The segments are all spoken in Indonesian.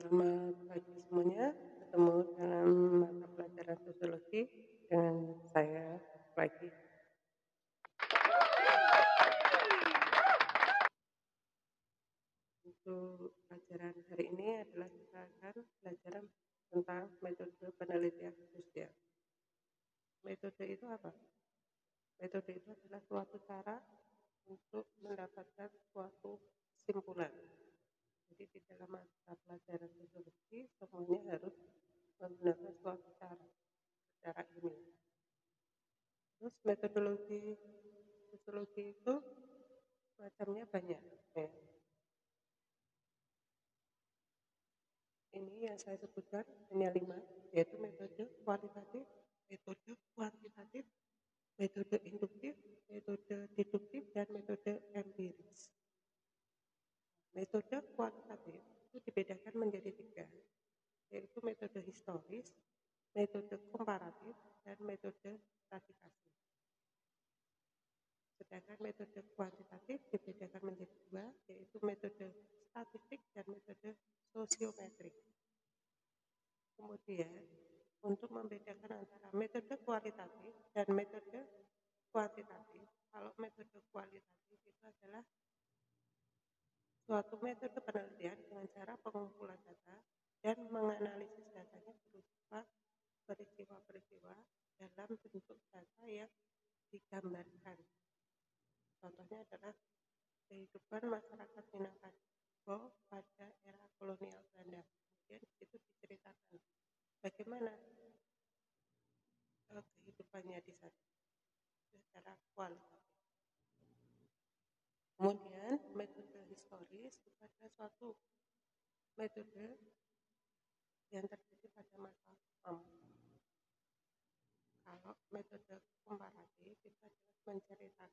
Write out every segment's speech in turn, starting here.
Selamat pagi semuanya, ketemu dalam mata pelajaran sosiologi dengan saya lagi. Untuk pelajaran hari ini adalah kita akan belajar tentang metode penelitian sosial. Metode itu apa? Metode itu adalah suatu cara untuk mendapatkan suatu kesimpulan jadi di dalam mata pelajaran sosiologi semuanya harus menggunakan suatu cara, cara ini. Terus metodologi sosiologi itu macamnya banyak. Ya. Ini yang saya sebutkan hanya lima, yaitu metode kualitatif, metode kuantitatif, metode induktif, metode deduktif, dan metode empiris. Metode kualitatif itu dibedakan menjadi tiga, yaitu metode historis, metode komparatif, dan metode stratifikasi. Sedangkan metode kuantitatif dibedakan menjadi dua, yaitu metode statistik dan metode sosiometrik. Kemudian, untuk membedakan antara metode kualitatif dan metode kuantitatif, kalau metode kualitatif itu adalah suatu metode penelitian dengan cara pengumpulan data dan menganalisis datanya berupa peristiwa-peristiwa dalam bentuk data yang digambarkan. Contohnya adalah kehidupan masyarakat Minangkabau pada era kolonial Belanda. Kemudian itu diceritakan bagaimana eh, kehidupannya di sana secara kualitatif. Kemudian metode historis pada suatu metode yang terjadi pada masa um, kalau metode komparatif itu adalah menceritakan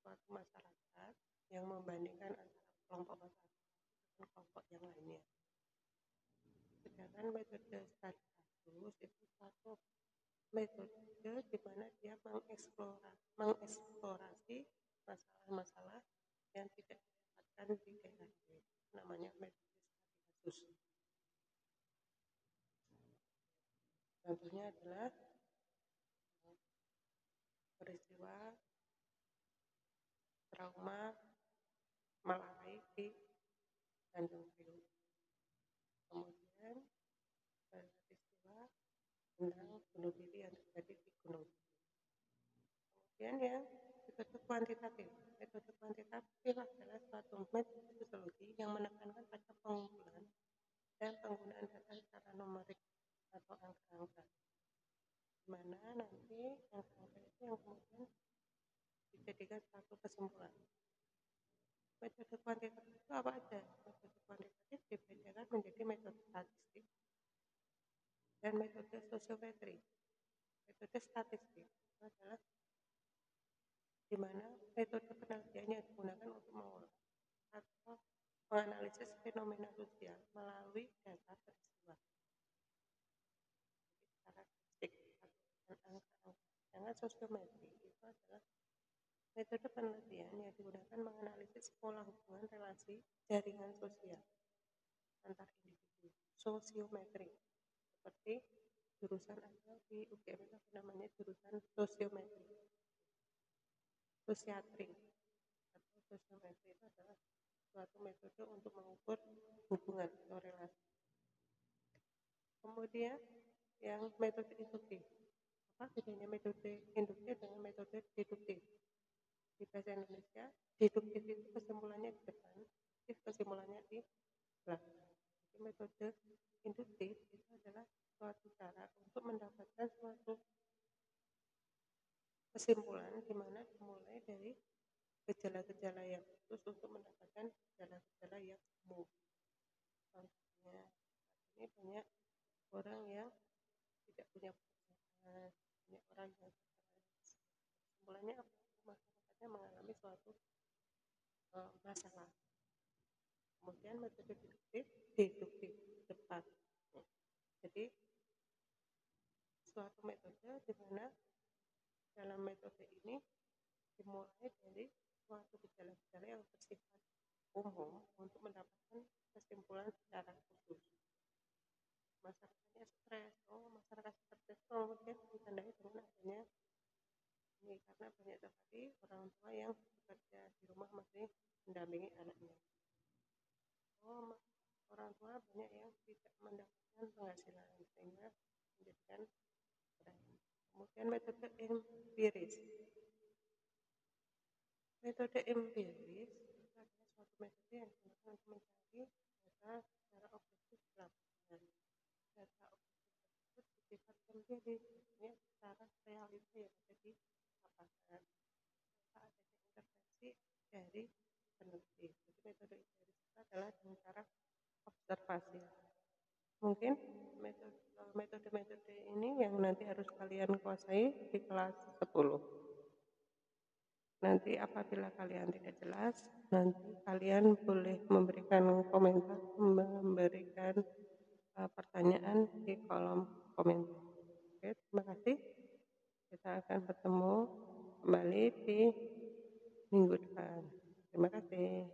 suatu masyarakat yang membandingkan antara kelompok masyarakat dengan kelompok yang lainnya. Sedangkan metode studi kasus itu suatu metode di mana dia mengeksplorasi masalah-masalah yang tidak daerah namanya metode kasus. Contohnya adalah peristiwa trauma malarai di Tanjung Priok. Kemudian peristiwa tentang bunuh diri yang terjadi di Gunung Kemudian yang metode kuantitatif. Metode kuantitatif adalah suatu metode sosiologi yang menekankan pada pengumpulan dan penggunaan data secara numerik atau angka-angka. Di mana nanti angka-angka itu yang kemudian dijadikan satu kesimpulan. Metode kuantitatif itu apa aja? Metode kuantitatif dibedakan menjadi metode statistik dan metode sosiometri. Metode statistik adalah di mana metode penelitian yang digunakan untuk mengolah atau menganalisis fenomena sosial melalui data peristiwa. Karakteristik dan angka-angka. Sosiometri itu adalah metode penelitian yang digunakan menganalisis pola hubungan relasi jaringan sosial antar individu. Sosiometri seperti jurusan atau di UGM namanya jurusan sosiometri sosiatri atau sosiometri itu adalah suatu metode untuk mengukur hubungan atau relasi. Kemudian yang metode induktif. Apa bedanya metode induktif dengan metode deduktif? Di bahasa Indonesia, deduktif itu kesimpulannya di depan, kesimpulannya di belakang. Jadi metode induktif itu adalah suatu cara untuk mendapatkan suatu kesimpulan di mana dimulai dari gejala-gejala yang khusus untuk mendapatkan gejala-gejala yang umum. Contohnya, ini banyak orang yang tidak punya pekerjaan, banyak orang yang. Kesimpulannya apa? Masyarakatnya mengalami suatu uh, masalah. Kemudian metode deduktif, deduktif depan. Jadi suatu metode di mana dalam metode ini dimulai dari suatu gejala-gejala yang bersifat umum untuk mendapatkan kesimpulan secara khusus. Masyarakatnya stres, oh masyarakat stres kemudian ditandai dengan adanya ini karena banyak sekali orang tua yang bekerja di rumah masih mendampingi anaknya. Oh, orang tua banyak yang tidak mendapatkan penghasilan sehingga menjadikan kemudian metode empiris. Metode empiris adalah suatu metode yang digunakan untuk mencari data secara objektif lapangan data objektif tersebut bersifat empiris ini secara realita yang ada di lapangan. Tanpa adanya intervensi dari peneliti. Jadi metode empiris adalah dengan cara observasi. Mungkin metode-metode ini yang nanti harus kalian kuasai di kelas 10 nanti apabila kalian tidak jelas nanti kalian boleh memberikan komentar memberikan uh, pertanyaan di kolom komentar. Oke terima kasih. Kita akan bertemu kembali di minggu depan. Terima kasih